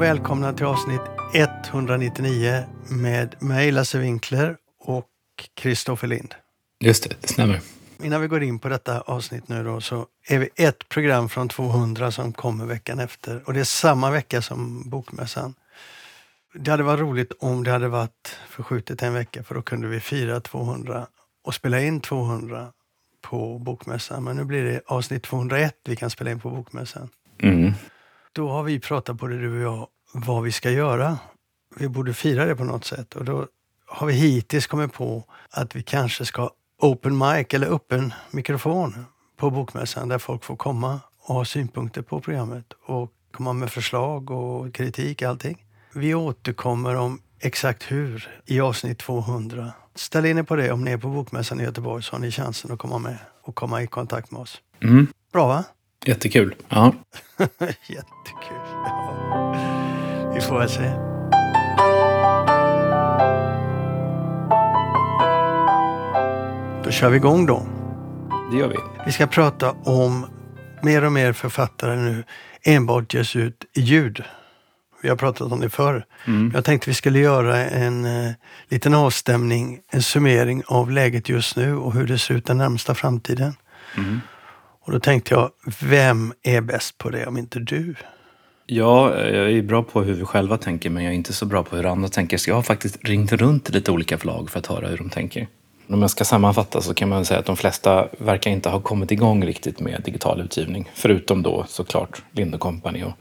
och välkomna till avsnitt 199 med mig Lasse Winkler och Kristoffer Lind. Just det, det stämmer. Innan vi går in på detta avsnitt nu då så är vi ett program från 200 som kommer veckan efter och det är samma vecka som Bokmässan. Det hade varit roligt om det hade varit förskjutet en vecka för då kunde vi fira 200 och spela in 200 på Bokmässan. Men nu blir det avsnitt 201 vi kan spela in på Bokmässan. Mm. Då har vi pratat på det du och jag vad vi ska göra. Vi borde fira det på något sätt och då har vi hittills kommit på att vi kanske ska open mic eller öppen mikrofon på Bokmässan där folk får komma och ha synpunkter på programmet och komma med förslag och kritik, allting. Vi återkommer om exakt hur i avsnitt 200. Ställ in er på det om ni är på Bokmässan i Göteborg så har ni chansen att komma med och komma i kontakt med oss. Mm. Bra va? Jättekul. Ja. Jättekul. Ja. Vi får väl se. Då kör vi igång då. Det gör vi. Vi ska prata om mer och mer författare nu enbart ges ut i ljud. Vi har pratat om det förr. Mm. Jag tänkte vi skulle göra en eh, liten avstämning, en summering av läget just nu och hur det ser ut den närmsta framtiden. Mm. Och då tänkte jag, vem är bäst på det om inte du? Ja, jag är bra på hur vi själva tänker men jag är inte så bra på hur andra tänker. Så jag har faktiskt ringt runt till lite olika förlag för att höra hur de tänker. Om jag ska sammanfatta så kan man säga att de flesta verkar inte ha kommit igång riktigt med digital utgivning. Förutom då såklart Lind Company och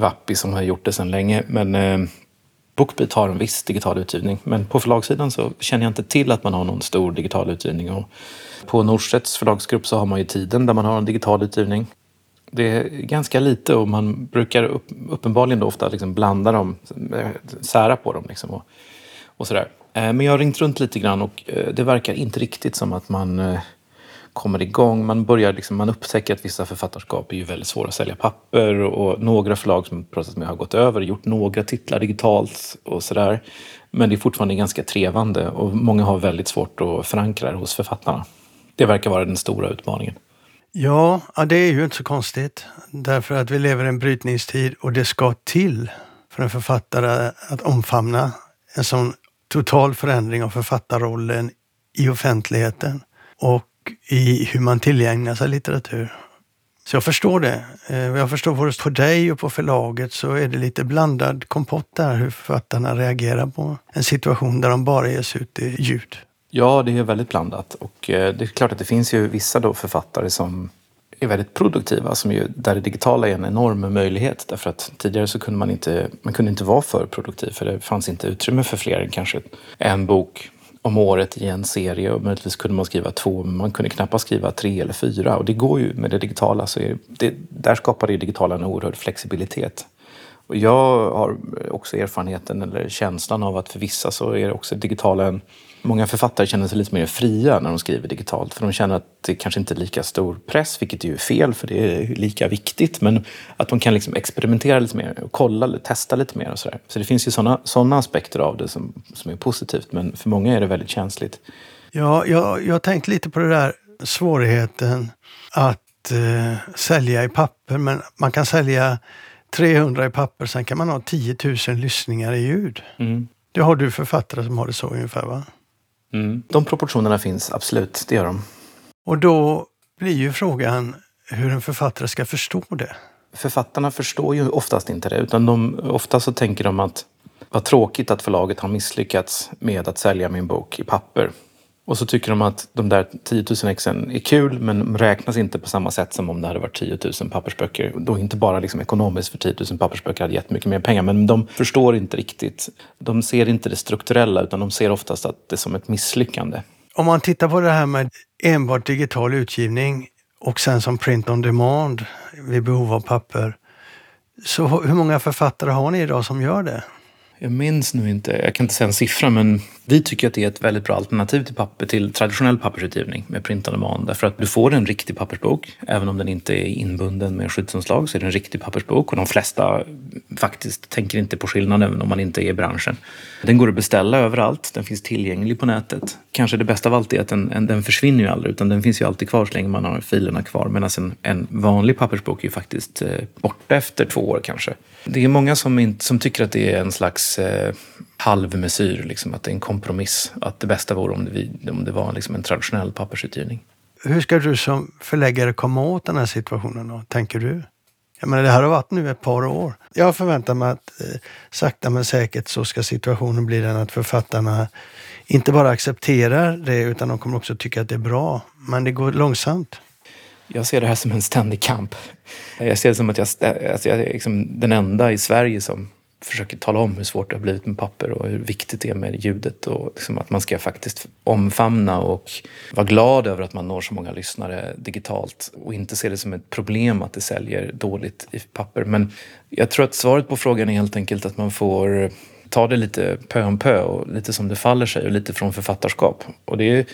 Vappi som har gjort det sedan länge. Men eh, Bookbeat har en viss digital utgivning. Men på förlagssidan så känner jag inte till att man har någon stor digital utgivning. Och på Norstedts förlagsgrupp så har man ju Tiden där man har en digital utgivning. Det är ganska lite och man brukar upp, uppenbarligen då ofta liksom blanda dem, sära på dem liksom och, och sådär. Eh, men jag har ringt runt lite grann och eh, det verkar inte riktigt som att man eh, kommer igång. Man börjar liksom, man upptäcker att vissa författarskap är ju väldigt svåra att sälja papper och några förlag som pratat med har gått över och gjort några titlar digitalt och sådär. Men det är fortfarande ganska trevande och många har väldigt svårt att förankra det hos författarna. Det verkar vara den stora utmaningen. Ja, ja, det är ju inte så konstigt. Därför att vi lever i en brytningstid och det ska till för en författare att omfamna en sån total förändring av författarrollen i offentligheten och i hur man tillägnar sig litteratur. Så jag förstår det. Eh, jag förstår både på dig och på förlaget så är det lite blandad kompott där hur författarna reagerar på en situation där de bara ges ut i ljud. Ja, det är väldigt blandat. Och eh, det är klart att det finns ju vissa då författare som är väldigt produktiva, som ju, där det digitala är en enorm möjlighet. Därför att tidigare så kunde man inte, man kunde inte vara för produktiv, för det fanns inte utrymme för fler än kanske en bok om året i en serie och möjligtvis kunde man skriva två, men man kunde knappast skriva tre eller fyra. Och det går ju med det digitala, så är det, där skapar det digitala en oerhörd flexibilitet. Och jag har också erfarenheten eller känslan av att för vissa så är det också digitala en... Många författare känner sig lite mer fria när de skriver digitalt. För de känner att det kanske inte är lika stor press, vilket är ju fel för det är lika viktigt. Men att de kan liksom experimentera lite mer och kolla, testa lite mer och sådär. Så det finns ju sådana såna aspekter av det som, som är positivt. Men för många är det väldigt känsligt. Ja, jag, jag har tänkt lite på det där svårigheten att eh, sälja i papper. Men man kan sälja 300 i papper, sen kan man ha 10 000 lyssningar i ljud. Mm. Det har du författare som har det så ungefär va? Mm. De proportionerna finns, absolut. Det gör de. Och då blir ju frågan hur en författare ska förstå det. Författarna förstår ju oftast inte det. Utan de, ofta så tänker de att vad tråkigt att förlaget har misslyckats med att sälja min bok i papper. Och så tycker de att de där 10 000 exen är kul men räknas inte på samma sätt som om det hade varit 10 000 pappersböcker. Då inte bara liksom ekonomiskt för 10 000 pappersböcker hade gett mycket mer pengar men de förstår inte riktigt. De ser inte det strukturella utan de ser oftast att det är som ett misslyckande. Om man tittar på det här med enbart digital utgivning och sen som print on demand vid behov av papper. Så hur många författare har ni idag som gör det? Jag minns nu inte, jag kan inte säga en siffra, men vi tycker att det är ett väldigt bra alternativ till, papper, till traditionell pappersutgivning med printade man. Därför att du får en riktig pappersbok, även om den inte är inbunden med skyddsomslag så är det en riktig pappersbok och de flesta faktiskt tänker inte på skillnaden om man inte är i branschen. Den går att beställa överallt, den finns tillgänglig på nätet. Kanske det bästa av allt är att den, den försvinner ju aldrig utan den finns ju alltid kvar så länge man har filerna kvar. Medan en, en vanlig pappersbok är ju faktiskt eh, borta efter två år kanske. Det är många som, inte, som tycker att det är en slags eh, halvmesyr, liksom, att det är en kompromiss. Att det bästa vore om det, om det var liksom en traditionell pappersutgivning. Hur ska du som förläggare komma åt den här situationen då, tänker du? Jag menar, det här har varit nu ett par år. Jag förväntar mig att eh, sakta men säkert så ska situationen bli den att författarna inte bara accepterar det utan de kommer också tycka att det är bra. Men det går långsamt. Jag ser det här som en ständig kamp. Jag ser det som att jag, att jag är liksom den enda i Sverige som försöker tala om hur svårt det har blivit med papper och hur viktigt det är med ljudet och liksom att man ska faktiskt omfamna och vara glad över att man når så många lyssnare digitalt och inte se det som ett problem att det säljer dåligt i papper. Men jag tror att svaret på frågan är helt enkelt att man får ta det lite pö om pö och lite som det faller sig och lite från författarskap. Och det är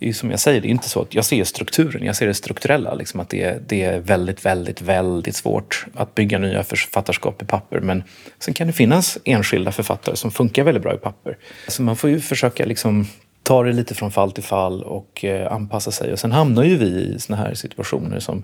är som jag säger, det är inte så att jag ser strukturen, jag ser det strukturella. Liksom att det, är, det är väldigt, väldigt, väldigt svårt att bygga nya författarskap i papper. Men sen kan det finnas enskilda författare som funkar väldigt bra i papper. Så man får ju försöka liksom tar det lite från fall till fall och eh, anpassar sig. Och sen hamnar ju vi i såna här situationer som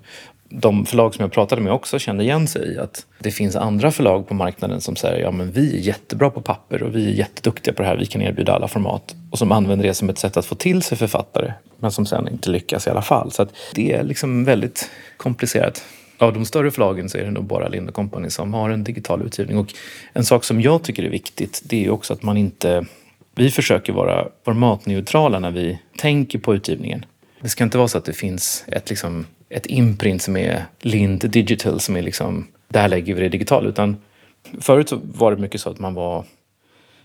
de förlag som jag pratade med också kände igen sig i. Att det finns andra förlag på marknaden som säger ja men vi är jättebra på papper och vi är jätteduktiga på det här, vi kan erbjuda alla format. Och som använder det som ett sätt att få till sig författare men som sen inte lyckas i alla fall. Så att det är liksom väldigt komplicerat. Av de större förlagen så är det nog bara Lind Company som har en digital utgivning. Och en sak som jag tycker är viktigt det är också att man inte vi försöker vara formatneutrala när vi tänker på utgivningen. Det ska inte vara så att det finns ett, liksom, ett imprint som är Lind Digital som är liksom, där lägger vi det digitalt. Utan förut så var det mycket så att man var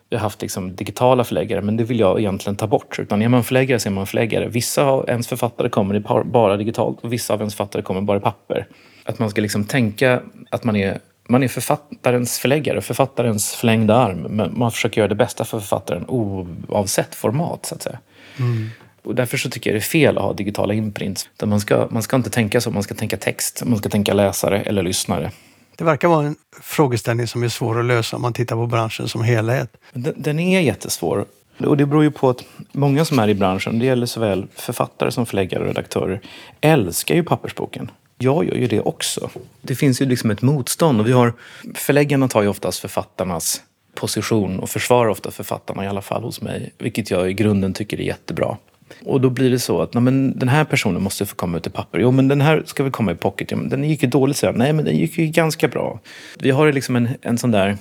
vi har haft liksom digitala förläggare, men det vill jag egentligen ta bort. Utan är man förläggare så är man förläggare. Vissa av ens författare kommer bara digitalt och vissa av ens författare kommer bara i papper. Att man ska liksom tänka att man är man är författarens förläggare, författarens förlängda arm. Men man försöker göra det bästa för författaren oavsett format, så att säga. Mm. Och därför så tycker jag det är fel att ha digitala imprints. Man ska, man ska inte tänka så, man ska tänka text. Man ska tänka läsare eller lyssnare. Det verkar vara en frågeställning som är svår att lösa om man tittar på branschen som helhet. Den, den är jättesvår. Och det beror ju på att många som är i branschen, det gäller såväl författare som förläggare och redaktörer, älskar ju pappersboken. Jag gör ju det också. Det finns ju liksom ett motstånd och vi har, förläggarna tar ju oftast författarnas position och försvarar ofta författarna, i alla fall hos mig, vilket jag i grunden tycker är jättebra. Och då blir det så att nej, men den här personen måste få komma ut i papper. Jo, men den här ska väl komma i pocket. Ja, men den gick ju dåligt, säger Nej, men den gick ju ganska bra. Vi har liksom en, en sån där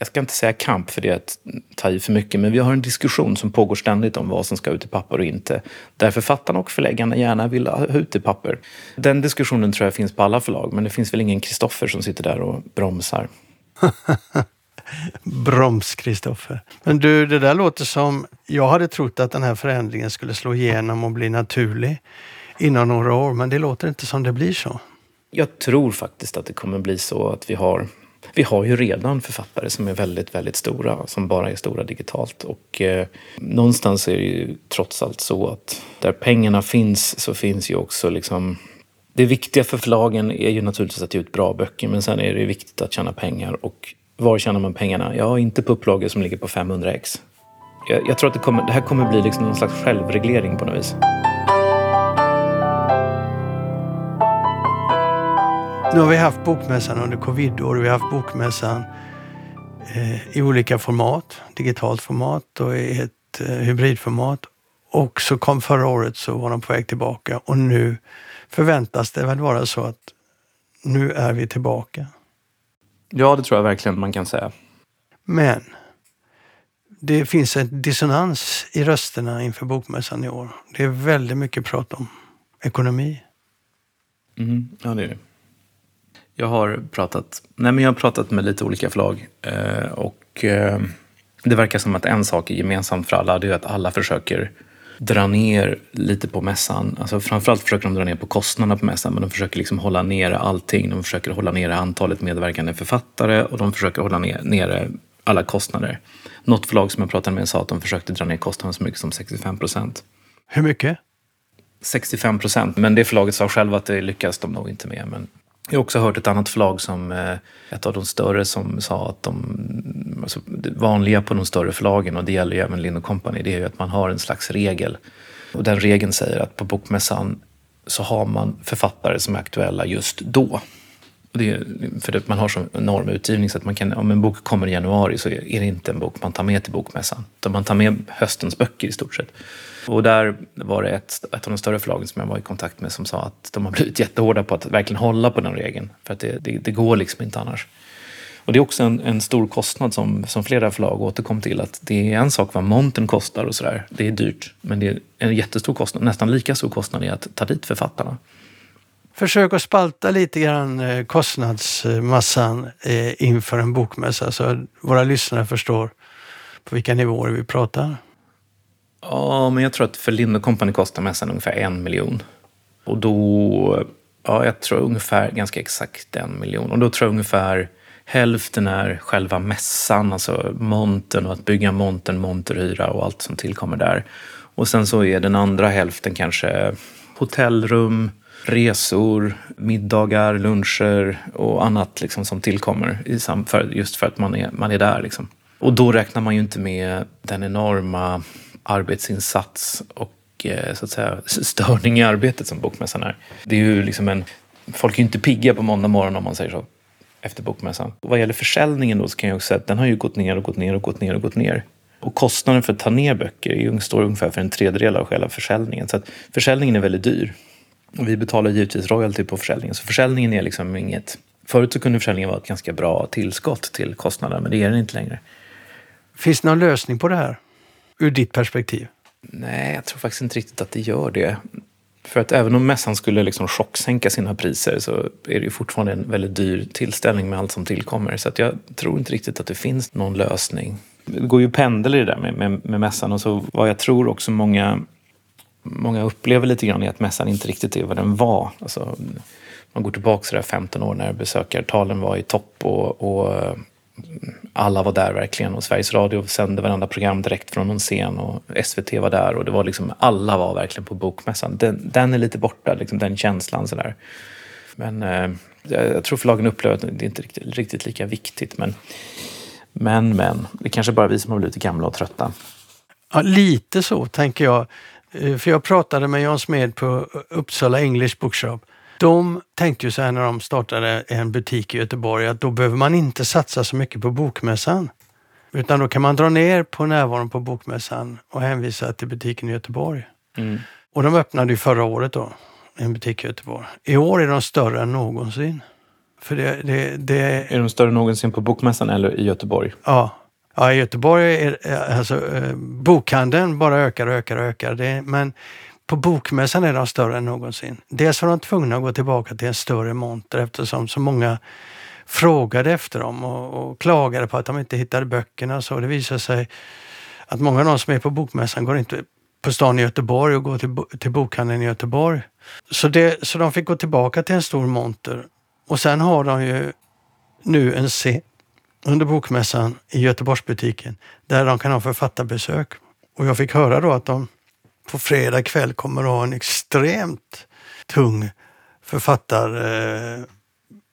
jag ska inte säga kamp för det är att ta i för mycket, men vi har en diskussion som pågår ständigt om vad som ska ut i papper och inte. Där författarna och förläggarna gärna vill ha ut i papper. Den diskussionen tror jag finns på alla förlag, men det finns väl ingen Kristoffer som sitter där och bromsar. Broms, Kristoffer. Men du, det där låter som... Jag hade trott att den här förändringen skulle slå igenom och bli naturlig inom några år, men det låter inte som det blir så. Jag tror faktiskt att det kommer bli så att vi har vi har ju redan författare som är väldigt, väldigt stora, som bara är stora digitalt. Och eh, någonstans är det ju trots allt så att där pengarna finns så finns ju också liksom det viktiga för förlagen är ju naturligtvis att ge ut bra böcker men sen är det viktigt att tjäna pengar. Och var tjänar man pengarna? Ja, inte på upplagor som ligger på 500 ex. Jag, jag tror att det, kommer, det här kommer bli liksom någon slags självreglering på något vis. Nu har vi haft Bokmässan under covid-år. Vi har haft Bokmässan eh, i olika format, digitalt format och i ett eh, hybridformat. Och så kom förra året så var de på väg tillbaka och nu förväntas det väl vara så att nu är vi tillbaka. Ja, det tror jag verkligen man kan säga. Men det finns en dissonans i rösterna inför Bokmässan i år. Det är väldigt mycket prat om ekonomi. Mm, ja, det är det. Jag har pratat, nej men jag har pratat med lite olika förlag eh, och eh, det verkar som att en sak är gemensamt för alla. Det är att alla försöker dra ner lite på mässan. Alltså framförallt försöker de dra ner på kostnaderna på mässan men de försöker liksom hålla nere allting. De försöker hålla nere antalet medverkande författare och de försöker hålla ner, nere alla kostnader. Något förlag som jag pratade med sa att de försökte dra ner kostnaden så mycket som 65 procent. Hur mycket? 65 procent, men det förlaget sa själva att det lyckas de nog inte med. Men jag har också hört ett annat förlag, som eh, ett av de större, som sa att de... Alltså, det vanliga på de större förlagen, och det gäller ju även Lind Company, det är ju att man har en slags regel. Och den regeln säger att på Bokmässan så har man författare som är aktuella just då. Det är, för att man har så enorm utgivning så att man kan, om en bok kommer i januari så är det inte en bok man tar med till bokmässan. Utan man tar med höstens böcker i stort sett. Och där var det ett, ett av de större förlagen som jag var i kontakt med som sa att de har blivit jättehårda på att verkligen hålla på den regeln. För att det, det, det går liksom inte annars. Och det är också en, en, stor kostnad som, som flera förlag återkom till. att Det är en sak vad montern kostar och sådär. Det är dyrt. Men det är en jättestor kostnad. Nästan lika stor kostnad är att ta dit författarna. Försök att spalta lite grann eh, kostnadsmassan eh, inför en bokmässa så att våra lyssnare förstår på vilka nivåer vi pratar. Ja, men jag tror att för Lind Company kostar mässan ungefär en miljon. Och då, ja, jag tror ungefär ganska exakt en miljon. Och då tror jag ungefär hälften är själva mässan, alltså montern och att bygga montern, monterhyra och allt som tillkommer där. Och sen så är den andra hälften kanske hotellrum, resor, middagar, luncher och annat liksom som tillkommer just för att man är, man är där. Liksom. Och då räknar man ju inte med den enorma arbetsinsats och eh, så att säga, störning i arbetet som Bokmässan är. Det är ju liksom en, folk är ju inte pigga på måndag morgon om man säger så, efter Bokmässan. Och vad gäller försäljningen då så kan jag också säga att den har ju gått ner och gått ner och gått ner och gått ner. Och kostnaden för att ta ner böcker står ungefär för en tredjedel av själva försäljningen. Så att försäljningen är väldigt dyr. Vi betalar givetvis royalty på försäljningen. Så försäljningen är liksom inget... Förut så kunde försäljningen vara ett ganska bra tillskott till kostnaden, men det är den inte längre. Finns det någon lösning på det här? Ur ditt perspektiv? Nej, jag tror faktiskt inte riktigt att det gör det. För att även om mässan skulle liksom chocksänka sina priser så är det ju fortfarande en väldigt dyr tillställning med allt som tillkommer. Så att jag tror inte riktigt att det finns någon lösning. Det går ju pendel i det där med, med, med mässan och så vad jag tror också många många upplever lite grann är att mässan inte riktigt är vad den var. Alltså, man går tillbaka sådär 15 år när besökartalen var i topp och, och eh, alla var där verkligen och Sveriges Radio sände varenda program direkt från någon scen och SVT var där och det var liksom, alla var verkligen på bokmässan. Den, den är lite borta, liksom, den känslan sådär. Men eh, jag tror förlagen upplever att det inte är riktigt, riktigt lika viktigt. Men, men, men, det är kanske bara vi som har blivit gamla och trötta. Ja, lite så tänker jag. Eh, för jag pratade med Jan Smed på Uppsala English Bookshop. De tänkte ju så här när de startade en butik i Göteborg att då behöver man inte satsa så mycket på bokmässan. Utan då kan man dra ner på närvaron på bokmässan och hänvisa till butiken i Göteborg. Mm. Och de öppnade ju förra året då, en butik i Göteborg. I år är de större än någonsin. För det, det, det... Är de större än någonsin på bokmässan eller i Göteborg? Ja, Ja, i Göteborg är eh, alltså, eh, bokhandeln bara ökar och ökar och ökar. Det, men på bokmässan är de större än någonsin. Dels var de tvungna att gå tillbaka till en större monter eftersom så många frågade efter dem och, och klagade på att de inte hittade böckerna. Så det visade sig att många av de som är på bokmässan går inte på stan i Göteborg och går till, till bokhandeln i Göteborg. Så, det, så de fick gå tillbaka till en stor monter. Och sen har de ju nu en scen under bokmässan i Göteborgsbutiken där de kan ha författarbesök. Och jag fick höra då att de på fredag kväll kommer att ha en extremt tung författar... Eh,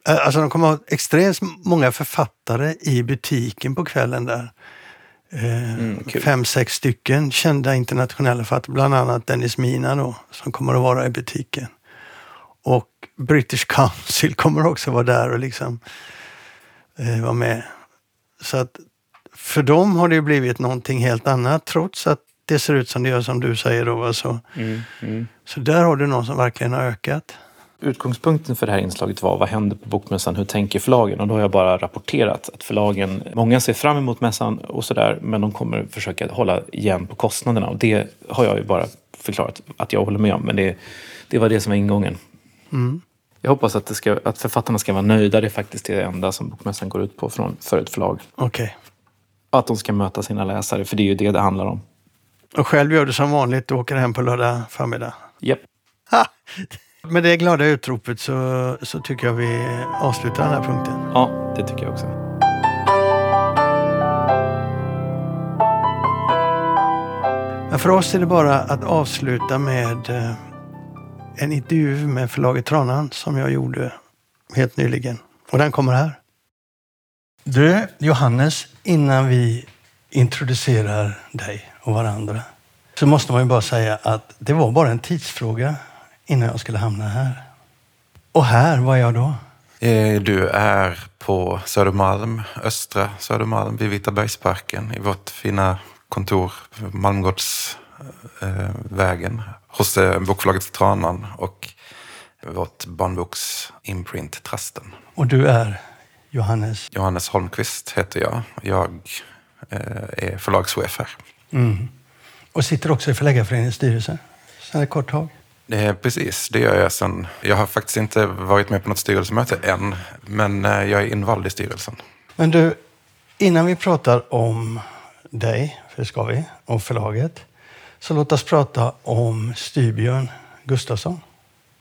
alltså de kommer att ha extremt många författare i butiken på kvällen där. Eh, mm, fem, sex stycken kända internationella författare, bland annat Dennis Mina då, som kommer att vara i butiken. Och British Council kommer också vara där och liksom eh, vara med. Så att för dem har det blivit någonting helt annat trots att det ser ut som det gör som du säger då. Alltså. Mm, mm. Så där har du någon som verkligen har ökat. Utgångspunkten för det här inslaget var vad händer på Bokmässan? Hur tänker förlagen? Och då har jag bara rapporterat att förlagen, många ser fram emot mässan och sådär men de kommer försöka hålla igen på kostnaderna och det har jag ju bara förklarat att jag håller med om. Men det, det var det som var ingången. Mm. Jag hoppas att, ska, att författarna ska vara nöjda. Det är faktiskt det enda som bokmässan går ut på från, för ett förlag. Okay. Att de ska möta sina läsare, för det är ju det det handlar om. Och själv gör du som vanligt, du åker hem på lördag förmiddag? Japp. Yep. Med det glada utropet så, så tycker jag vi avslutar den här punkten. Ja, det tycker jag också. Men för oss är det bara att avsluta med eh, en intervju med förlaget Tranan som jag gjorde helt nyligen. Och den kommer här. Du, Johannes, innan vi introducerar dig och varandra så måste man ju bara säga att det var bara en tidsfråga innan jag skulle hamna här. Och här var jag då? Eh, du är på Södermalm, östra Södermalm, vid Vitabergsparken i vårt fina kontor, Malmgårdsvägen, hos eh, bokförlaget Tranan och vårt barnboksimprint Trasten. Och du är Johannes? Johannes Holmqvist heter jag. Jag eh, är förlagschef här. Mm. Och sitter också i Förläggarföreningens styrelse sedan ett kort tag? Det precis, det gör jag sen. Jag har faktiskt inte varit med på något styrelsemöte än, men eh, jag är invald i styrelsen. Men du, innan vi pratar om dig, för det ska vi, och förlaget, så låt oss prata om Styrbjörn Gustafsson.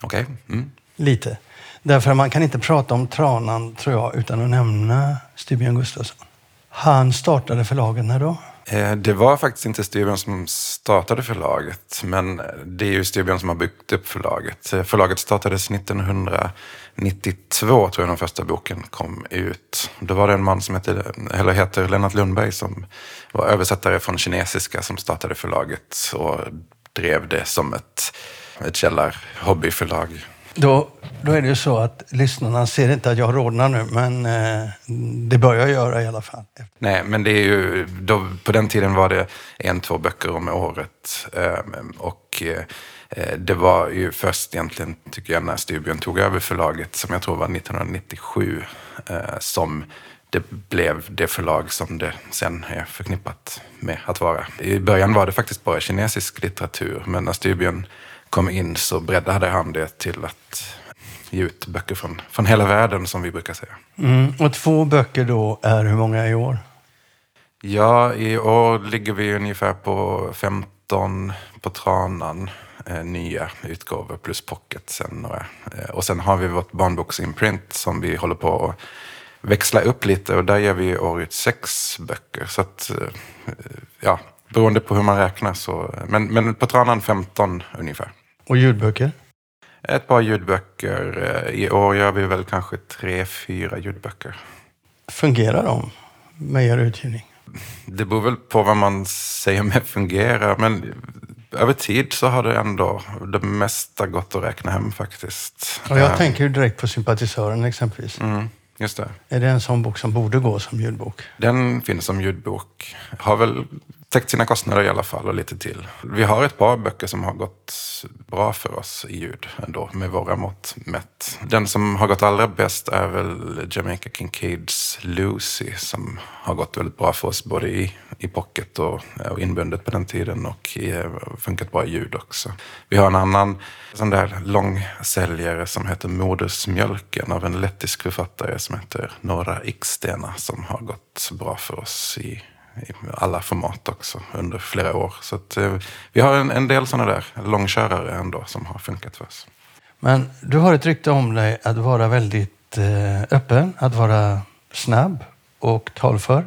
Okej. Okay. Mm. Lite. Därför man kan inte prata om Tranan, tror jag, utan att nämna Styrbjörn Gustafsson. Han startade förlaget när då? Eh, det var faktiskt inte Styrbjörn som startade förlaget, men det är ju Styrbjörn som har byggt upp förlaget. Eh, förlaget startades 1992, tror jag den första boken kom ut. Då var det en man som heter, eller heter Lennart Lundberg som var översättare från kinesiska som startade förlaget och drev det som ett, ett källarhobbyförlag. Då, då är det ju så att lyssnarna ser inte att jag rodnar nu, men eh, det bör jag göra i alla fall. Nej, men det är ju, då, på den tiden var det en, två böcker om året. Eh, och eh, det var ju först egentligen, tycker jag, när Styrbjörn tog över förlaget, som jag tror var 1997, eh, som det blev det förlag som det sen är förknippat med att vara. I början var det faktiskt bara kinesisk litteratur, men när Styrbjörn kom in så breddade han det till att ge ut böcker från, från hela världen, som vi brukar säga. Mm. Och två böcker då är hur många i år? Ja, i år ligger vi ungefär på 15 på Tranan. Eh, nya utgåvor plus pocket sen några. Eh, och sen har vi vårt barnboksimprint som vi håller på att växla upp lite och där ger vi i år ut sex böcker. Så att, eh, ja, beroende på hur man räknar så. Men, men på Tranan 15 ungefär. Och ljudböcker? Ett par ljudböcker. Eh, I år gör vi väl kanske tre, fyra ljudböcker. Fungerar de med er utgivning? Det beror väl på vad man säger med fungerar. Men över tid så har det ändå det mesta gått att räkna hem faktiskt. Och jag uh, tänker ju direkt på Sympatisören exempelvis. Mm, just det. Är det en sån bok som borde gå som ljudbok? Den finns som ljudbok. Har väl täckt sina kostnader i alla fall och lite till. Vi har ett par böcker som har gått bra för oss i ljud ändå, med våra mått mätt. Den som har gått allra bäst är väl Jamaica Kincaids Lucy som har gått väldigt bra för oss både i, i pocket och, och inbundet på den tiden och i, funkat bra i ljud också. Vi har en annan sån där långsäljare som heter Modersmjölken av en lettisk författare som heter Nora Ikstena som har gått bra för oss i i alla format också under flera år. Så att, eh, vi har en, en del sådana där långkörare ändå som har funkat för oss. Men du har ett rykte om dig att vara väldigt eh, öppen, att vara snabb och talför.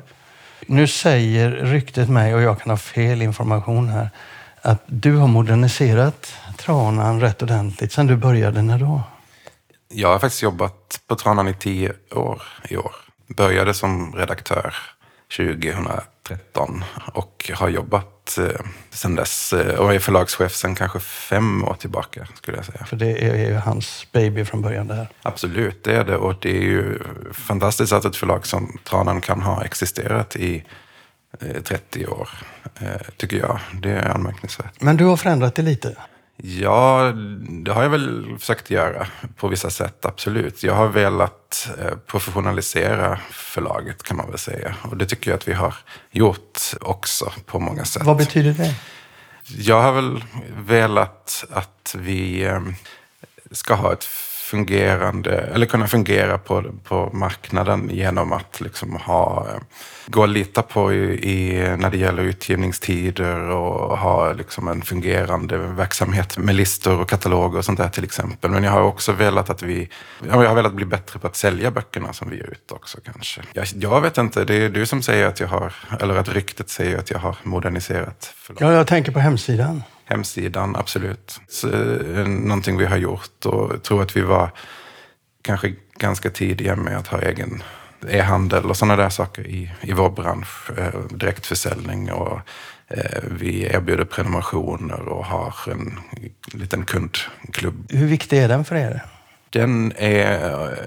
Nu säger ryktet mig, och jag kan ha fel information här, att du har moderniserat Tranan rätt ordentligt sen du började. När då? Jag har faktiskt jobbat på Tranan i tio år i år. Började som redaktör 2013 och har jobbat eh, sedan dess eh, och är förlagschef sedan kanske fem år tillbaka skulle jag säga. För det är ju hans baby från början det här. Absolut, det är det och det är ju fantastiskt att ett förlag som Tranan kan ha existerat i 30 eh, år, tycker jag. Det är anmärkningsvärt. Men du har förändrat det lite? Ja, det har jag väl försökt göra på vissa sätt, absolut. Jag har velat eh, professionalisera förlaget kan man väl säga. Och det tycker jag att vi har gjort också på många sätt. Vad betyder det? Jag har väl velat att vi eh, ska ha ett fungerande, eller kunna fungera på, på marknaden genom att liksom ha, gå att lita på i, i, när det gäller utgivningstider och ha liksom en fungerande verksamhet med listor och kataloger och sånt där till exempel. Men jag har också velat att vi, jag har velat bli bättre på att sälja böckerna som vi ger ut också kanske. Jag, jag vet inte, det är du som säger att jag har, eller att ryktet säger att jag har moderniserat. Förlåt. Ja, jag tänker på hemsidan hemsidan, absolut. Så, eh, någonting vi har gjort och tror att vi var kanske ganska tidiga med att ha egen e-handel och sådana där saker i, i vår bransch. Eh, direktförsäljning och eh, vi erbjuder prenumerationer och har en liten kundklubb. Hur viktig är den för er? Den är eh,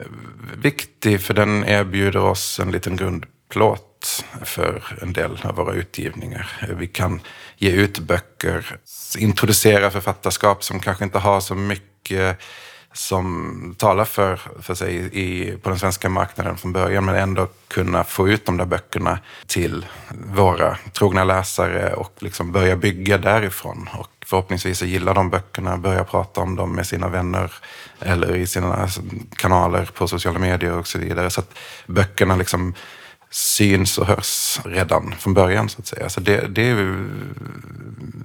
viktig för den erbjuder oss en liten grundplåt för en del av våra utgivningar. Vi kan ge ut böcker, introducera författarskap som kanske inte har så mycket som talar för, för sig i, på den svenska marknaden från början, men ändå kunna få ut de där böckerna till våra trogna läsare och liksom börja bygga därifrån. Och förhoppningsvis gillar de böckerna, börja prata om dem med sina vänner eller i sina kanaler på sociala medier och så vidare. Så att böckerna liksom syns och hörs redan från början så att säga. Så det, det, är,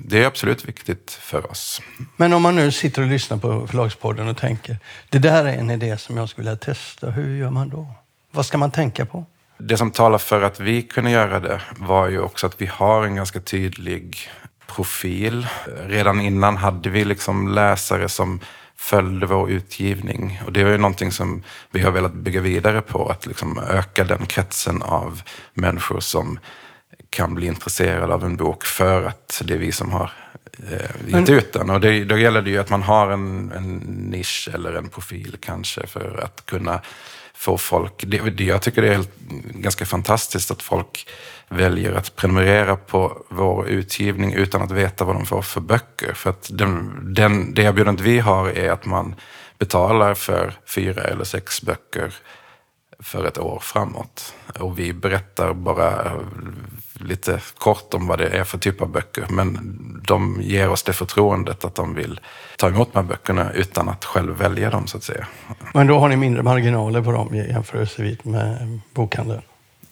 det är absolut viktigt för oss. Men om man nu sitter och lyssnar på Förlagspodden och tänker, det där är en idé som jag skulle vilja testa, hur gör man då? Vad ska man tänka på? Det som talar för att vi kunde göra det var ju också att vi har en ganska tydlig profil. Redan innan hade vi liksom läsare som följde vår utgivning. Och det är ju någonting som vi har velat bygga vidare på, att liksom öka den kretsen av människor som kan bli intresserade av en bok för att det är vi som har eh, gett ut den. Och det, då gäller det ju att man har en, en nisch eller en profil kanske för att kunna få folk... Det, det, jag tycker det är helt, ganska fantastiskt att folk väljer att prenumerera på vår utgivning utan att veta vad de får för böcker. För att den, den, det erbjudandet vi har är att man betalar för fyra eller sex böcker för ett år framåt. Och vi berättar bara eh, lite kort om vad det är för typ av böcker. Men de ger oss det förtroendet att de vill ta emot de här böckerna utan att själv välja dem så att säga. Men då har ni mindre marginaler på dem jämfört med bokhandeln?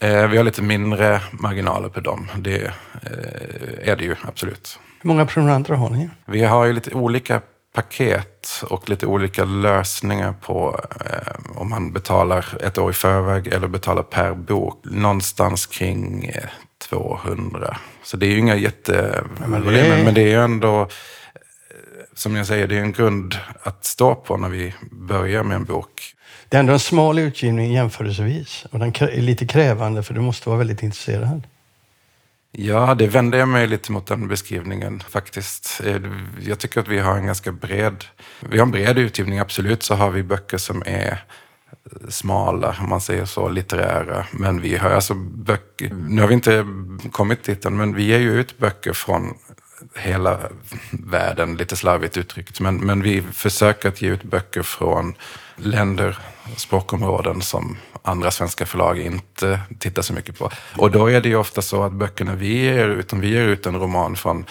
Eh, vi har lite mindre marginaler på dem. Det eh, är det ju absolut. Hur många prenumeranter har ni? Vi har ju lite olika paket och lite olika lösningar på eh, om man betalar ett år i förväg eller betalar per bok. Någonstans kring 200. Så det är ju inga jättevolym, men, det... men det är ju ändå som jag säger, det är en grund att stå på när vi börjar med en bok. Det är ändå en smal utgivning jämförelsevis. Och den är lite krävande för du måste vara väldigt intresserad. Ja, det vänder jag mig lite mot den beskrivningen faktiskt. Eh, jag tycker att vi har en ganska bred, vi har en bred utgivning, absolut så har vi böcker som är smala, om man säger så, litterära. Men vi har alltså böcker, nu har vi inte kommit dit än, men vi ger ju ut böcker från hela världen, lite slarvigt uttryckt. Men, men vi försöker att ge ut böcker från länder, språkområden som andra svenska förlag inte tittar så mycket på. Och då är det ju ofta så att böckerna vi ger ut, om vi ger ut en roman från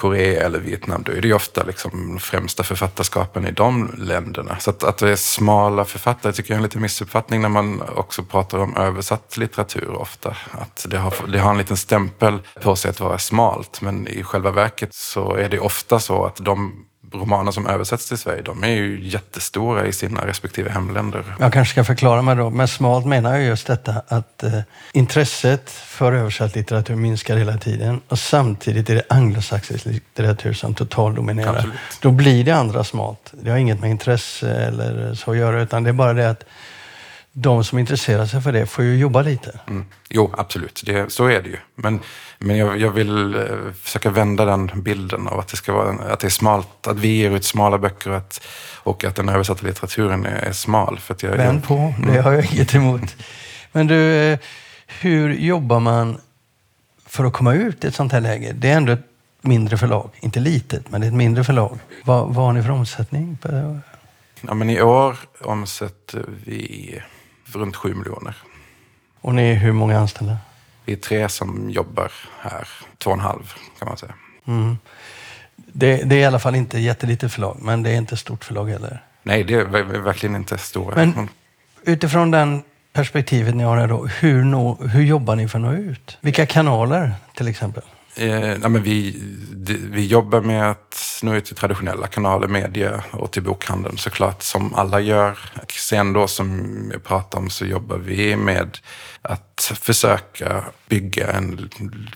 Korea eller Vietnam, då är det ju ofta liksom främsta författarskapen i de länderna. Så att, att det är smala författare tycker jag är en liten missuppfattning när man också pratar om översatt litteratur ofta. Att det har, det har en liten stämpel på sig att vara smalt, men i själva verket så är det ofta så att de romaner som översätts till Sverige, de är ju jättestora i sina respektive hemländer. Jag kanske ska förklara mig då. Med smalt menar jag just detta att eh, intresset för översatt litteratur minskar hela tiden och samtidigt är det anglosaxisk litteratur som totaldominerar. Absolut. Då blir det andra smalt. Det har inget med intresse eller så att göra, utan det är bara det att de som intresserar sig för det får ju jobba lite. Mm. Jo, absolut. Det, så är det ju. Men, men jag, jag vill eh, försöka vända den bilden av att det, ska vara, att det är smalt, att vi ger ut smala böcker och att, och att den översatta litteraturen är, är smal. För att jag, Vänd på, det mm. har jag inget emot. Men du, eh, hur jobbar man för att komma ut i ett sånt här läge? Det är ändå ett mindre förlag. Inte litet, men det är ett mindre förlag. Vad, vad har ni för omsättning? Ja, men I år omsätter vi runt sju miljoner. Och ni är hur många anställda? Vi är tre som jobbar här. Två och en halv kan man säga. Mm. Det, det, är i alla fall inte jättelitet förlag, men det är inte stort förlag heller. Nej, det är verkligen inte stora. Men utifrån den perspektivet ni har här då, hur, nå, hur jobbar ni för att nå ut? Vilka kanaler till exempel? Eh, nej, men vi, vi jobbar med att nå ut till traditionella kanaler, media och till bokhandeln såklart, som alla gör. Sen då som jag pratade om så jobbar vi med att försöka bygga en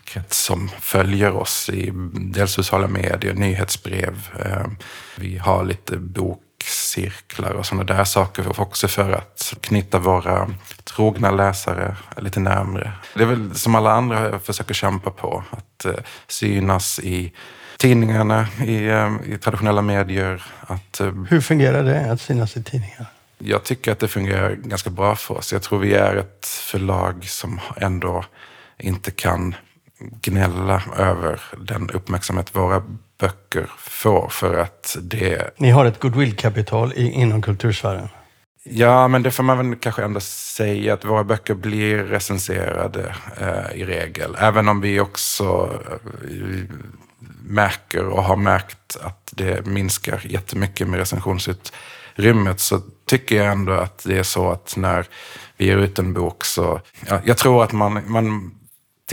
krets som följer oss i dels sociala medier, nyhetsbrev. Eh, vi har lite bok cirklar och sådana där saker också för att knyta våra trogna läsare lite närmre. Det är väl som alla andra försöker kämpa på, att eh, synas i tidningarna, i, eh, i traditionella medier. Att, eh, Hur fungerar det att synas i tidningar? Jag tycker att det fungerar ganska bra för oss. Jag tror vi är ett förlag som ändå inte kan gnälla över den uppmärksamhet våra böcker får för att det... Ni har ett goodwill-kapital inom kultursfären? Ja, men det får man väl kanske ändå säga att våra böcker blir recenserade eh, i regel. Även om vi också eh, märker och har märkt att det minskar jättemycket med recensionsutrymmet så tycker jag ändå att det är så att när vi ger ut en bok så... Ja, jag tror att man, man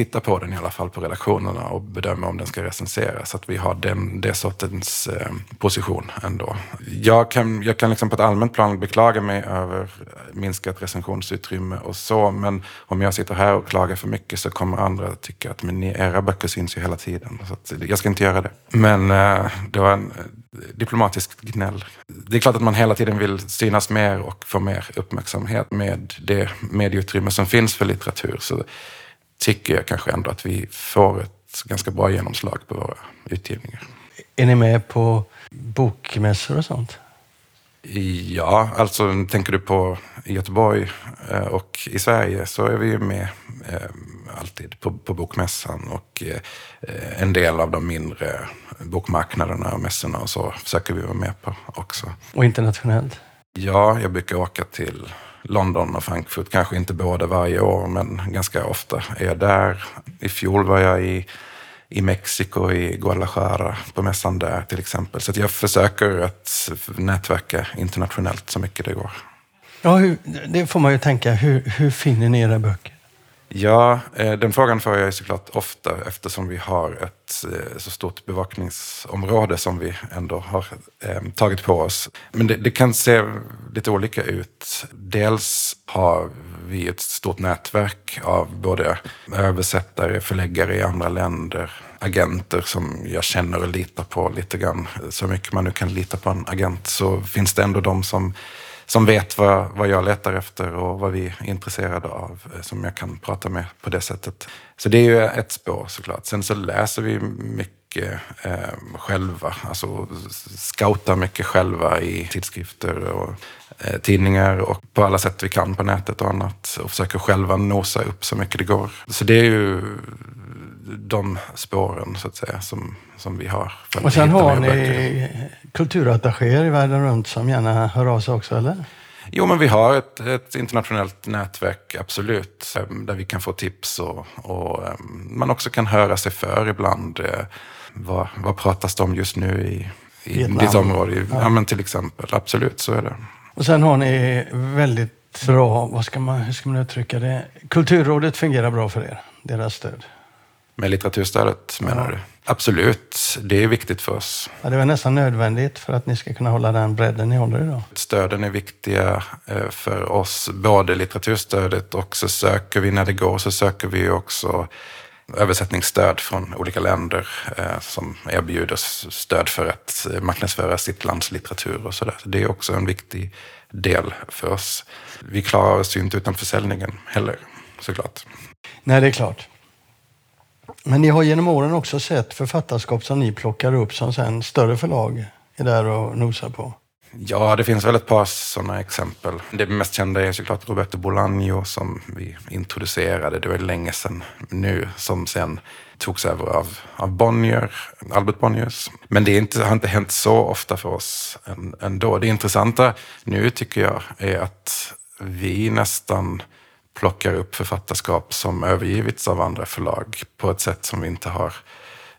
titta på den i alla fall på redaktionerna och bedöma om den ska recenseras. Så att vi har den, det sortens eh, position ändå. Jag kan, jag kan liksom på ett allmänt plan beklaga mig över minskat recensionsutrymme och så, men om jag sitter här och klagar för mycket så kommer andra tycka att men era böcker syns ju hela tiden. Så att, jag ska inte göra det. Men eh, det var en eh, diplomatisk gnäll. Det är klart att man hela tiden vill synas mer och få mer uppmärksamhet med det medieutrymme som finns för litteratur. Så tycker jag kanske ändå att vi får ett ganska bra genomslag på våra utgivningar. Är ni med på bokmässor och sånt? Ja, alltså tänker du på Göteborg eh, och i Sverige så är vi ju med eh, alltid på, på bokmässan och eh, en del av de mindre bokmarknaderna och mässorna och så försöker vi vara med på också. Och internationellt? Ja, jag brukar åka till London och Frankfurt. Kanske inte båda varje år, men ganska ofta är jag där. I fjol var jag i, i Mexiko, i Guadalajara, på mässan där till exempel. Så jag försöker att nätverka internationellt så mycket det går. Ja, hur, det får man ju tänka. Hur, hur finner ni era böcker? Ja, eh, den frågan får jag såklart ofta eftersom vi har ett eh, så stort bevakningsområde som vi ändå har ehm, tagit på oss. Men det, det, kan se lite olika ut. Dels har vi ett stort nätverk av både översättare, förläggare i andra länder, agenter som jag känner och litar på lite grann. Så mycket man nu kan lita på en agent så finns det ändå de som som vet vad, vad jag letar efter och vad vi är intresserade av, eh, som jag kan prata med på det sättet. Så det är ju ett spår såklart. Sen så läser vi mycket eh, själva, alltså scoutar mycket själva i tidskrifter och eh, tidningar och på alla sätt vi kan på nätet och annat och försöker själva nosa upp så mycket det går. Så det är ju de spåren så att säga som, som vi har. Och sen har ni kulturattachéer i världen runt som gärna hör av sig också, eller? Jo, men vi har ett, ett, internationellt nätverk, absolut, där vi kan få tips och, och ehm, man också kan höra sig för ibland. Eh, vad, vad pratas det om just nu i, i ditt område? Ja. ja, men till exempel. Absolut, så är det. Och sen har ni väldigt bra, vad ska man, hur ska man uttrycka det? Kulturrådet fungerar bra för er, deras stöd? Med litteraturstödet menar ja. du? Absolut, det är viktigt för oss. Ja, det är nästan nödvändigt för att ni ska kunna hålla den bredden ni håller idag. Stöden är viktiga eh, för oss, både litteraturstödet och så söker vi, när det går, så söker vi också översättningsstöd från olika länder eh, som erbjuder stöd för att marknadsföra sitt lands litteratur och sådär. Så det är också en viktig del för oss. Vi klarar oss ju inte utan försäljningen heller, såklart. Nej, det är klart. Men ni har genom åren också sett författarskap som ni plockar upp som sen större förlag är där och nosar på. Ja, det finns väl ett par sådana exempel. Det mest kända är såklart Roberto Bolaño som vi introducerade, det var länge sedan nu, som sen togs över av, av Bonnier, Albert Bonniers. Men det inte, har inte hänt så ofta för oss ändå. Det intressanta nu tycker jag är att vi nästan plockar upp författarskap som övergivits av andra förlag på ett sätt som vi inte har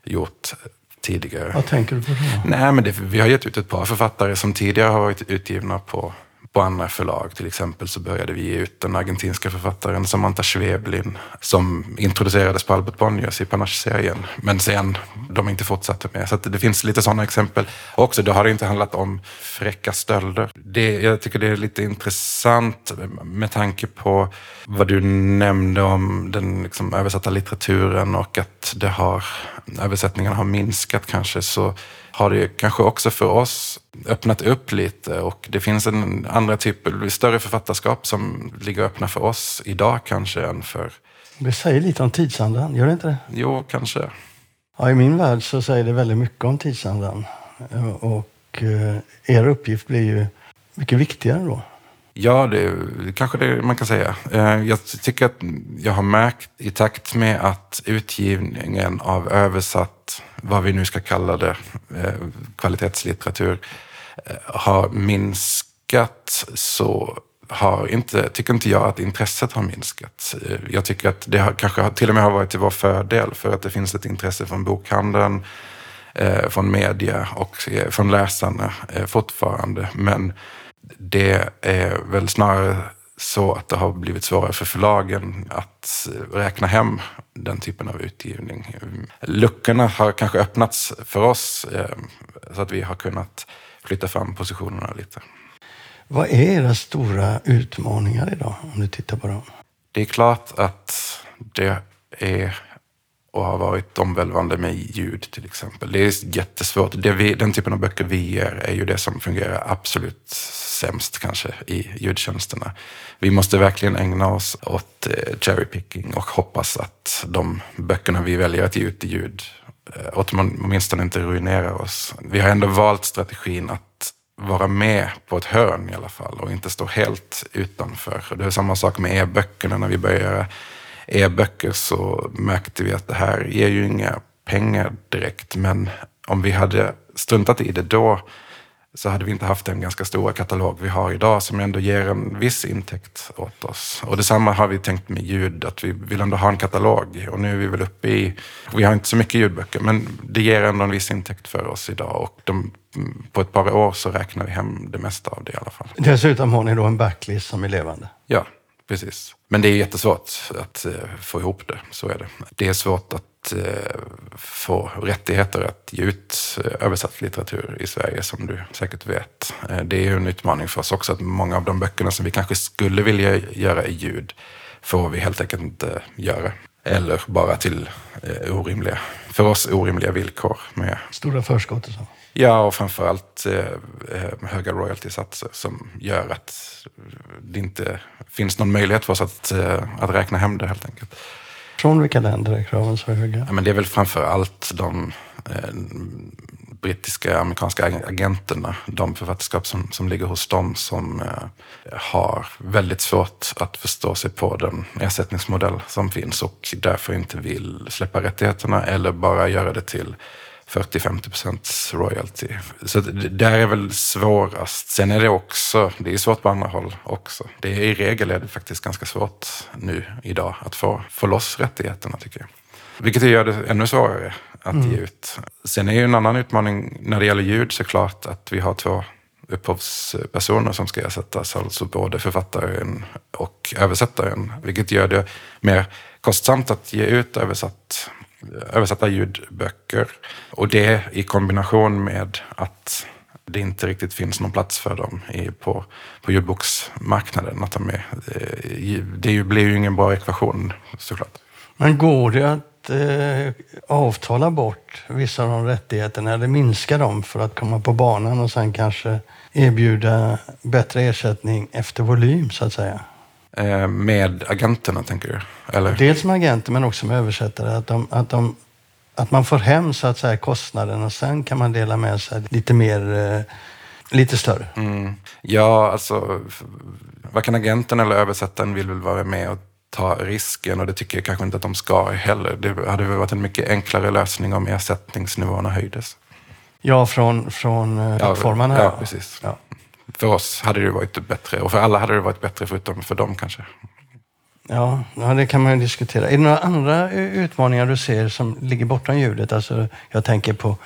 gjort tidigare. Vad tänker du på då? Nej, men det, vi har gett ut ett par författare som tidigare har varit utgivna på, på andra förlag. Till exempel så började vi ge ut den argentinska författaren Samantha Schweblin som introducerades på Albert Bonniers i Panache-serien. Men sen de inte fortsatte med. Så det finns lite sådana exempel. Också, då har det inte handlat om fräcka stölder. Det, jag tycker det är lite intressant med tanke på vad du nämnde om den liksom, översatta litteraturen och att det har, översättningarna har minskat kanske. Så har det kanske också för oss öppnat upp lite och det finns en andra typer, större författarskap som ligger öppna för oss idag kanske än för... Det säger lite om tidsandan, gör det inte det? Jo, kanske. Ja, I min värld så säger det väldigt mycket om tidsandan. Och eh, er uppgift blir ju mycket viktigare då. Ja, det kanske det man kan säga. Eh, jag tycker att jag har märkt i takt med att utgivningen av översatt, vad vi nu ska kalla det, eh, kvalitetslitteratur eh, har minskat så har inte, tycker inte jag att intresset har minskat. Jag tycker att det har, kanske till och med har varit till vår fördel för att det finns ett intresse från bokhandeln, från media och från läsarna fortfarande. Men det är väl snarare så att det har blivit svårare för förlagen att räkna hem den typen av utgivning. Luckorna har kanske öppnats för oss eh, så att vi har kunnat flytta fram positionerna lite. Vad är era stora utmaningar idag, om du tittar på dem? Det är klart att det är och har varit omvälvande med ljud till exempel. Det är jättesvårt. Det vi, den typen av böcker vi ger är ju det som fungerar absolut sämst kanske i ljudtjänsterna. Vi måste verkligen ägna oss åt eh, cherry picking och hoppas att de böckerna vi väljer att ge ut i ljud eh, åtminstone inte ruinerar oss. Vi har ändå valt strategin att vara med på ett hörn i alla fall och inte stå helt utanför. Det är samma sak med e-böckerna när vi börjar göra e-böcker så märkte vi att det här ger ju inga pengar direkt. Men om vi hade struntat i det då så hade vi inte haft den ganska stora katalog vi har idag som ändå ger en viss intäkt åt oss. Och detsamma har vi tänkt med ljud, att vi vill ändå ha en katalog. Och nu är vi väl uppe i, vi har inte så mycket ljudböcker, men det ger ändå en viss intäkt för oss idag. Och de, på ett par år så räknar vi hem det mesta av det i alla fall. Dessutom har ni då en backlist som är levande. Ja, precis. Men det är jättesvårt att eh, få ihop det, så är det. Det är svårt att eh, få rättigheter att ge ut eh, översatt litteratur i Sverige, som du säkert vet. det är ju en utmaning för oss också, att många av de böckerna som vi kanske skulle vilja göra i ljud får vi helt enkelt inte göra. Eller bara till orimliga, för oss orimliga villkor. Med... Stora förskott och så. Ja, och framförallt eh, höga royaltysatser som gör att det inte finns någon möjlighet för oss att, eh, att räkna hem det helt enkelt. Från vilka länder är kraven så höga? Ja, men det är väl framför allt de eh, brittiska amerikanska agenterna, de författarskap som, som ligger hos dem som eh, har väldigt svårt att förstå sig på den ersättningsmodell som finns och därför inte vill släppa rättigheterna eller bara göra det till 40-50 procents royalty. Så där är väl svårast. Sen är det också, det är svårt på andra håll också. Det är, I regel är det faktiskt ganska svårt nu idag att få, få loss rättigheterna tycker jag. Vilket gör det ännu svårare att mm. ge ut. Sen är ju en annan utmaning när det gäller ljud såklart att vi har två upphovspersoner som ska ersättas, alltså både författaren och översättaren. Vilket gör det mer kostsamt att ge ut översatt översatta ljudböcker. Och det i kombination med att det inte riktigt finns någon plats för dem i, på, på ljudboksmarknaden. Att de är, eh, det blir ju ingen bra ekvation såklart. Men går det att eh, avtala bort vissa av de rättigheterna eller minska dem för att komma på banan och sen kanske erbjuda bättre ersättning efter volym så att säga? Eh, med agenterna, tänker du? Eller? Dels med agenter, men också med översättare. Att, de, att, de, att man får hem så att säga, kostnaden och sen kan man dela med sig lite mer, eh, lite större. Mm. Ja, alltså varken agenten eller översättaren vill väl vara med och ta risken och det tycker jag kanske inte att de ska heller. Det hade väl varit en mycket enklare lösning om ersättningsnivåerna höjdes. Ja, från, från eh, plattformarna? Ja, ja, precis. Ja för oss hade det varit bättre och för alla hade det varit bättre förutom för dem kanske. Ja, ja, det kan man ju diskutera. Är det några andra utmaningar du ser som ligger bortom ljudet? Alltså, jag tänker på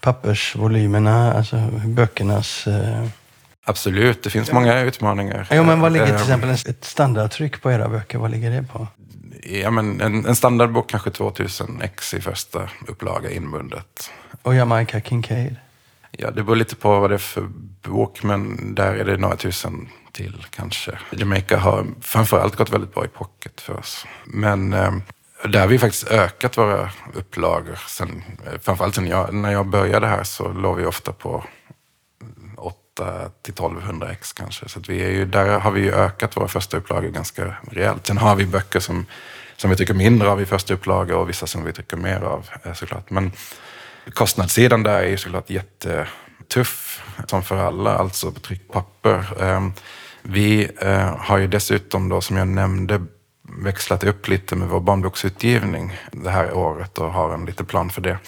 pappersvolymerna, alltså böckernas... Eh... Absolut, det finns många utmaningar. Ja, men vad ligger till exempel ett standardtryck på era böcker? Vad ligger det på? Ja, men en, en standardbok kanske 2000 ex i första upplaga inbundet. Och Jamaica Kincaid? Ja, det beror lite på vad det är för bok, men där är det några tusen till kanske. Jamaica har framförallt gått väldigt bra i pocket för oss. Men eh, där har vi faktiskt ökat våra upplagor. Sen, eh, framförallt sen jag, när jag började här så låg vi ofta på 8 till 1200 ex kanske. Så vi är ju, där har vi ju ökat våra första upplagor ganska rejält. Sen har vi böcker som, som vi tycker mindre av i första upplagor och vissa som vi tycker mer av eh, såklart. Men kostnadssidan där är ju såklart jättetuff, som för alla, alltså på tryckpapper. Ehm, vi eh, har ju dessutom då, som jag nämnde, växlat upp lite med vår barnboksutgivning det här året och har en liten plan för det.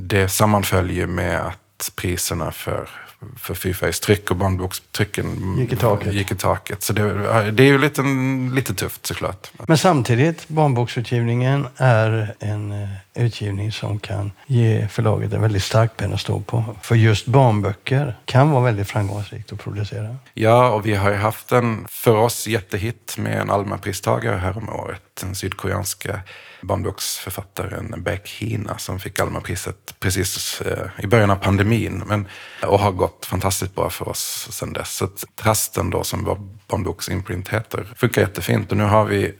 Det sammanföljer med att priserna för för fyrfärgstryck och barnbokstrycken gick i taket. Gick i taket. Så det, det är ju lite, lite tufft såklart. Men samtidigt, barnboksutgivningen är en eh, utgivning som kan ge förlaget en väldigt stark ben att stå på. För just barnböcker kan vara väldigt framgångsrikt att producera. Ja, och vi har ju haft en, för oss, jättehit med en Alma-pristagare häromåret. Den sydkoreanska barnboksförfattaren Beck Hina som fick Almapriset precis eh, i början av pandemin. Men, och har gått fantastiskt bra för oss sedan dess. Så Trasten då som vår barnboksimprint heter funkar jättefint. Och nu har vi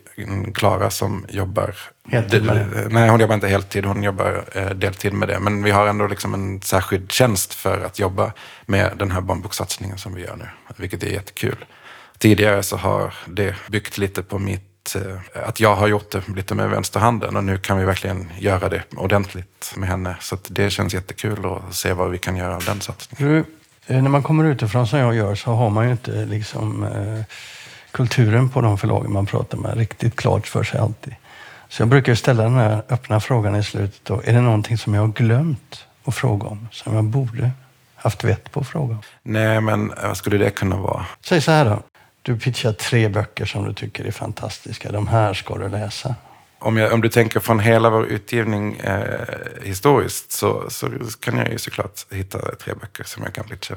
Klara som jobbar Heltid med det? Nej, hon jobbar inte heltid. Hon jobbar eh, deltid med det. Men vi har ändå liksom en särskild tjänst för att jobba med den här barnbokssatsningen som vi gör nu. Vilket är jättekul. Tidigare så har det byggt lite på mitt Eh, att jag har gjort det lite med vänsterhanden och nu kan vi verkligen göra det ordentligt med henne. Så det känns jättekul att se vad vi kan göra av den satsningen. Du, eh, när man kommer utifrån som jag gör så har man ju inte liksom kulturen på de förlagen man pratar med riktigt klart för sig alltid. Så jag brukar ställa den här öppna frågan i slutet. Då. Är det någonting som jag har glömt att fråga om? Som jag borde haft vett på att fråga om? Nej, men vad skulle det kunna vara? Säg så här då. Du pitchar tre böcker som du tycker är fantastiska. De här ska du läsa. Om, jag, om du tänker från hela vår utgivning eh, historiskt så, så kan jag ju såklart hitta tre böcker som jag kan pitcha.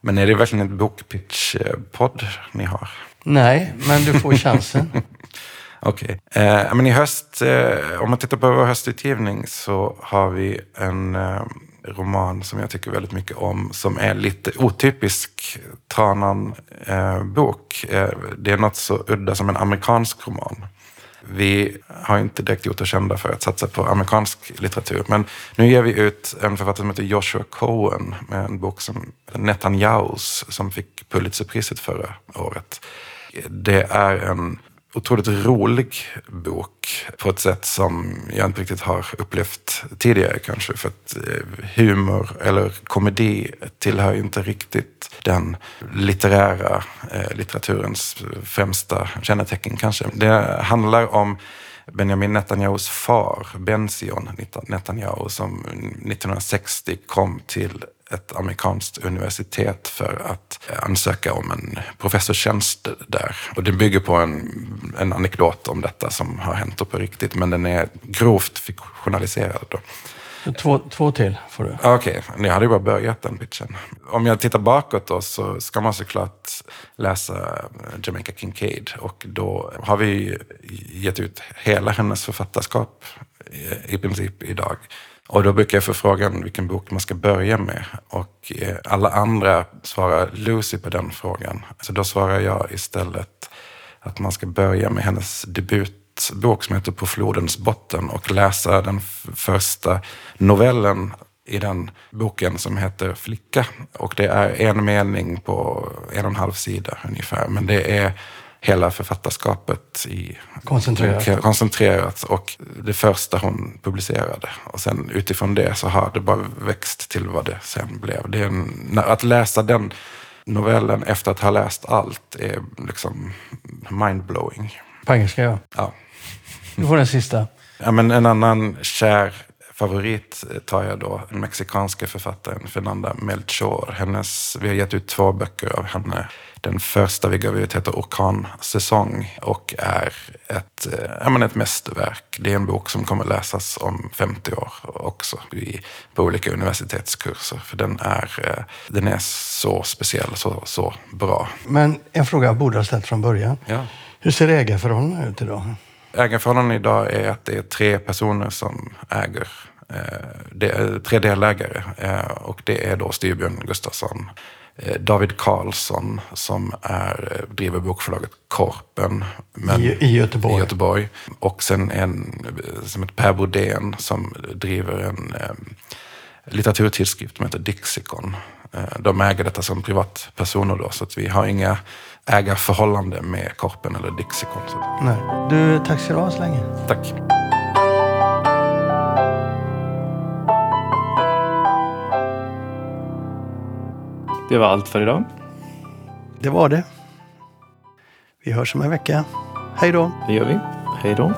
Men är det verkligen en bokpitch-podd ni har? Nej, men du får chansen. Okej. Okay. Eh, men i höst, eh, om man tittar på vår höstutgivning så har vi en eh, roman som jag tycker väldigt mycket om, som är lite otypisk Tranan-bok. Eh, eh, det är något så udda som en amerikansk roman. Vi har inte direkt gjort oss kända för att satsa på amerikansk litteratur. Men nu ger vi ut en författare som heter Joshua Cohen med en bok som Netanyahus som fick Pulitzerpriset förra året. Det är en otroligt rolig bok på ett sätt som jag inte riktigt har upplevt tidigare kanske. För att eh, humor eller komedi tillhör inte riktigt den litterära eh, litteraturens främsta kännetecken kanske. Det handlar om Benjamin Netanyahus far, Benzion Netanyahu, som 1960 kom till ett amerikanskt universitet för att ansöka om en professorstjänst där. Och det bygger på en, en anekdot om detta som har hänt på riktigt, men den är grovt fiktionaliserad. Då. Två, två till får du. Okej, okay. ni hade ju bara börjat den pitchen. Om jag tittar bakåt då så ska man såklart läsa Jamaica Kincaid och då har vi gett ut hela hennes författarskap i princip idag. Och då brukar jag få frågan vilken bok man ska börja med. Och eh, alla andra svarar Lucy på den frågan. Så då svarar jag istället att man ska börja med hennes debutbok som heter På flodens botten och läsa den första novellen i den boken som heter Flicka. Och det är en mening på en och en halv sida ungefär. Men det är hela författarskapet i koncentrerat. koncentrerat och det första hon publicerade. Och sen utifrån det så har det bara växt till vad det sen blev. Det är en, att läsa den novellen efter att ha läst allt är liksom mindblowing. På engelska ja. Du får den sista. Ja, men en annan kär favorit tar jag då den mexikanska författaren Fernanda Melchor. Hennes, vi har gett ut två böcker av henne. Den första vi gav ut heter Orkansäsong och är ett, äh, ett mästerverk. Det är en bok som kommer läsas om 50 år också i, på olika universitetskurser. För den är, äh, den är så speciell, så, så bra. Men en fråga jag borde ha ställt från början. Ja. Hur ser ägarförhållandena ut idag? Ägarförhållandena idag är att det är tre personer som äger. Eh, det är tre delägare eh, och det är då Styrbjörn Gustafsson, eh, David Karlsson som är, driver bokförlaget Korpen men, I, i, Göteborg. i Göteborg. Och sen en som heter Per Bodén som driver en litteraturtidskrift som heter Dixicon. De äger detta som privatpersoner då, så att vi har inga ägarförhållande med Korpen eller Dixicon. Nej. Du, tack ska du ha så länge. Tack. Det var allt för idag. Det var det. Vi hörs om en vecka. Hej då. Det gör vi. Hej då.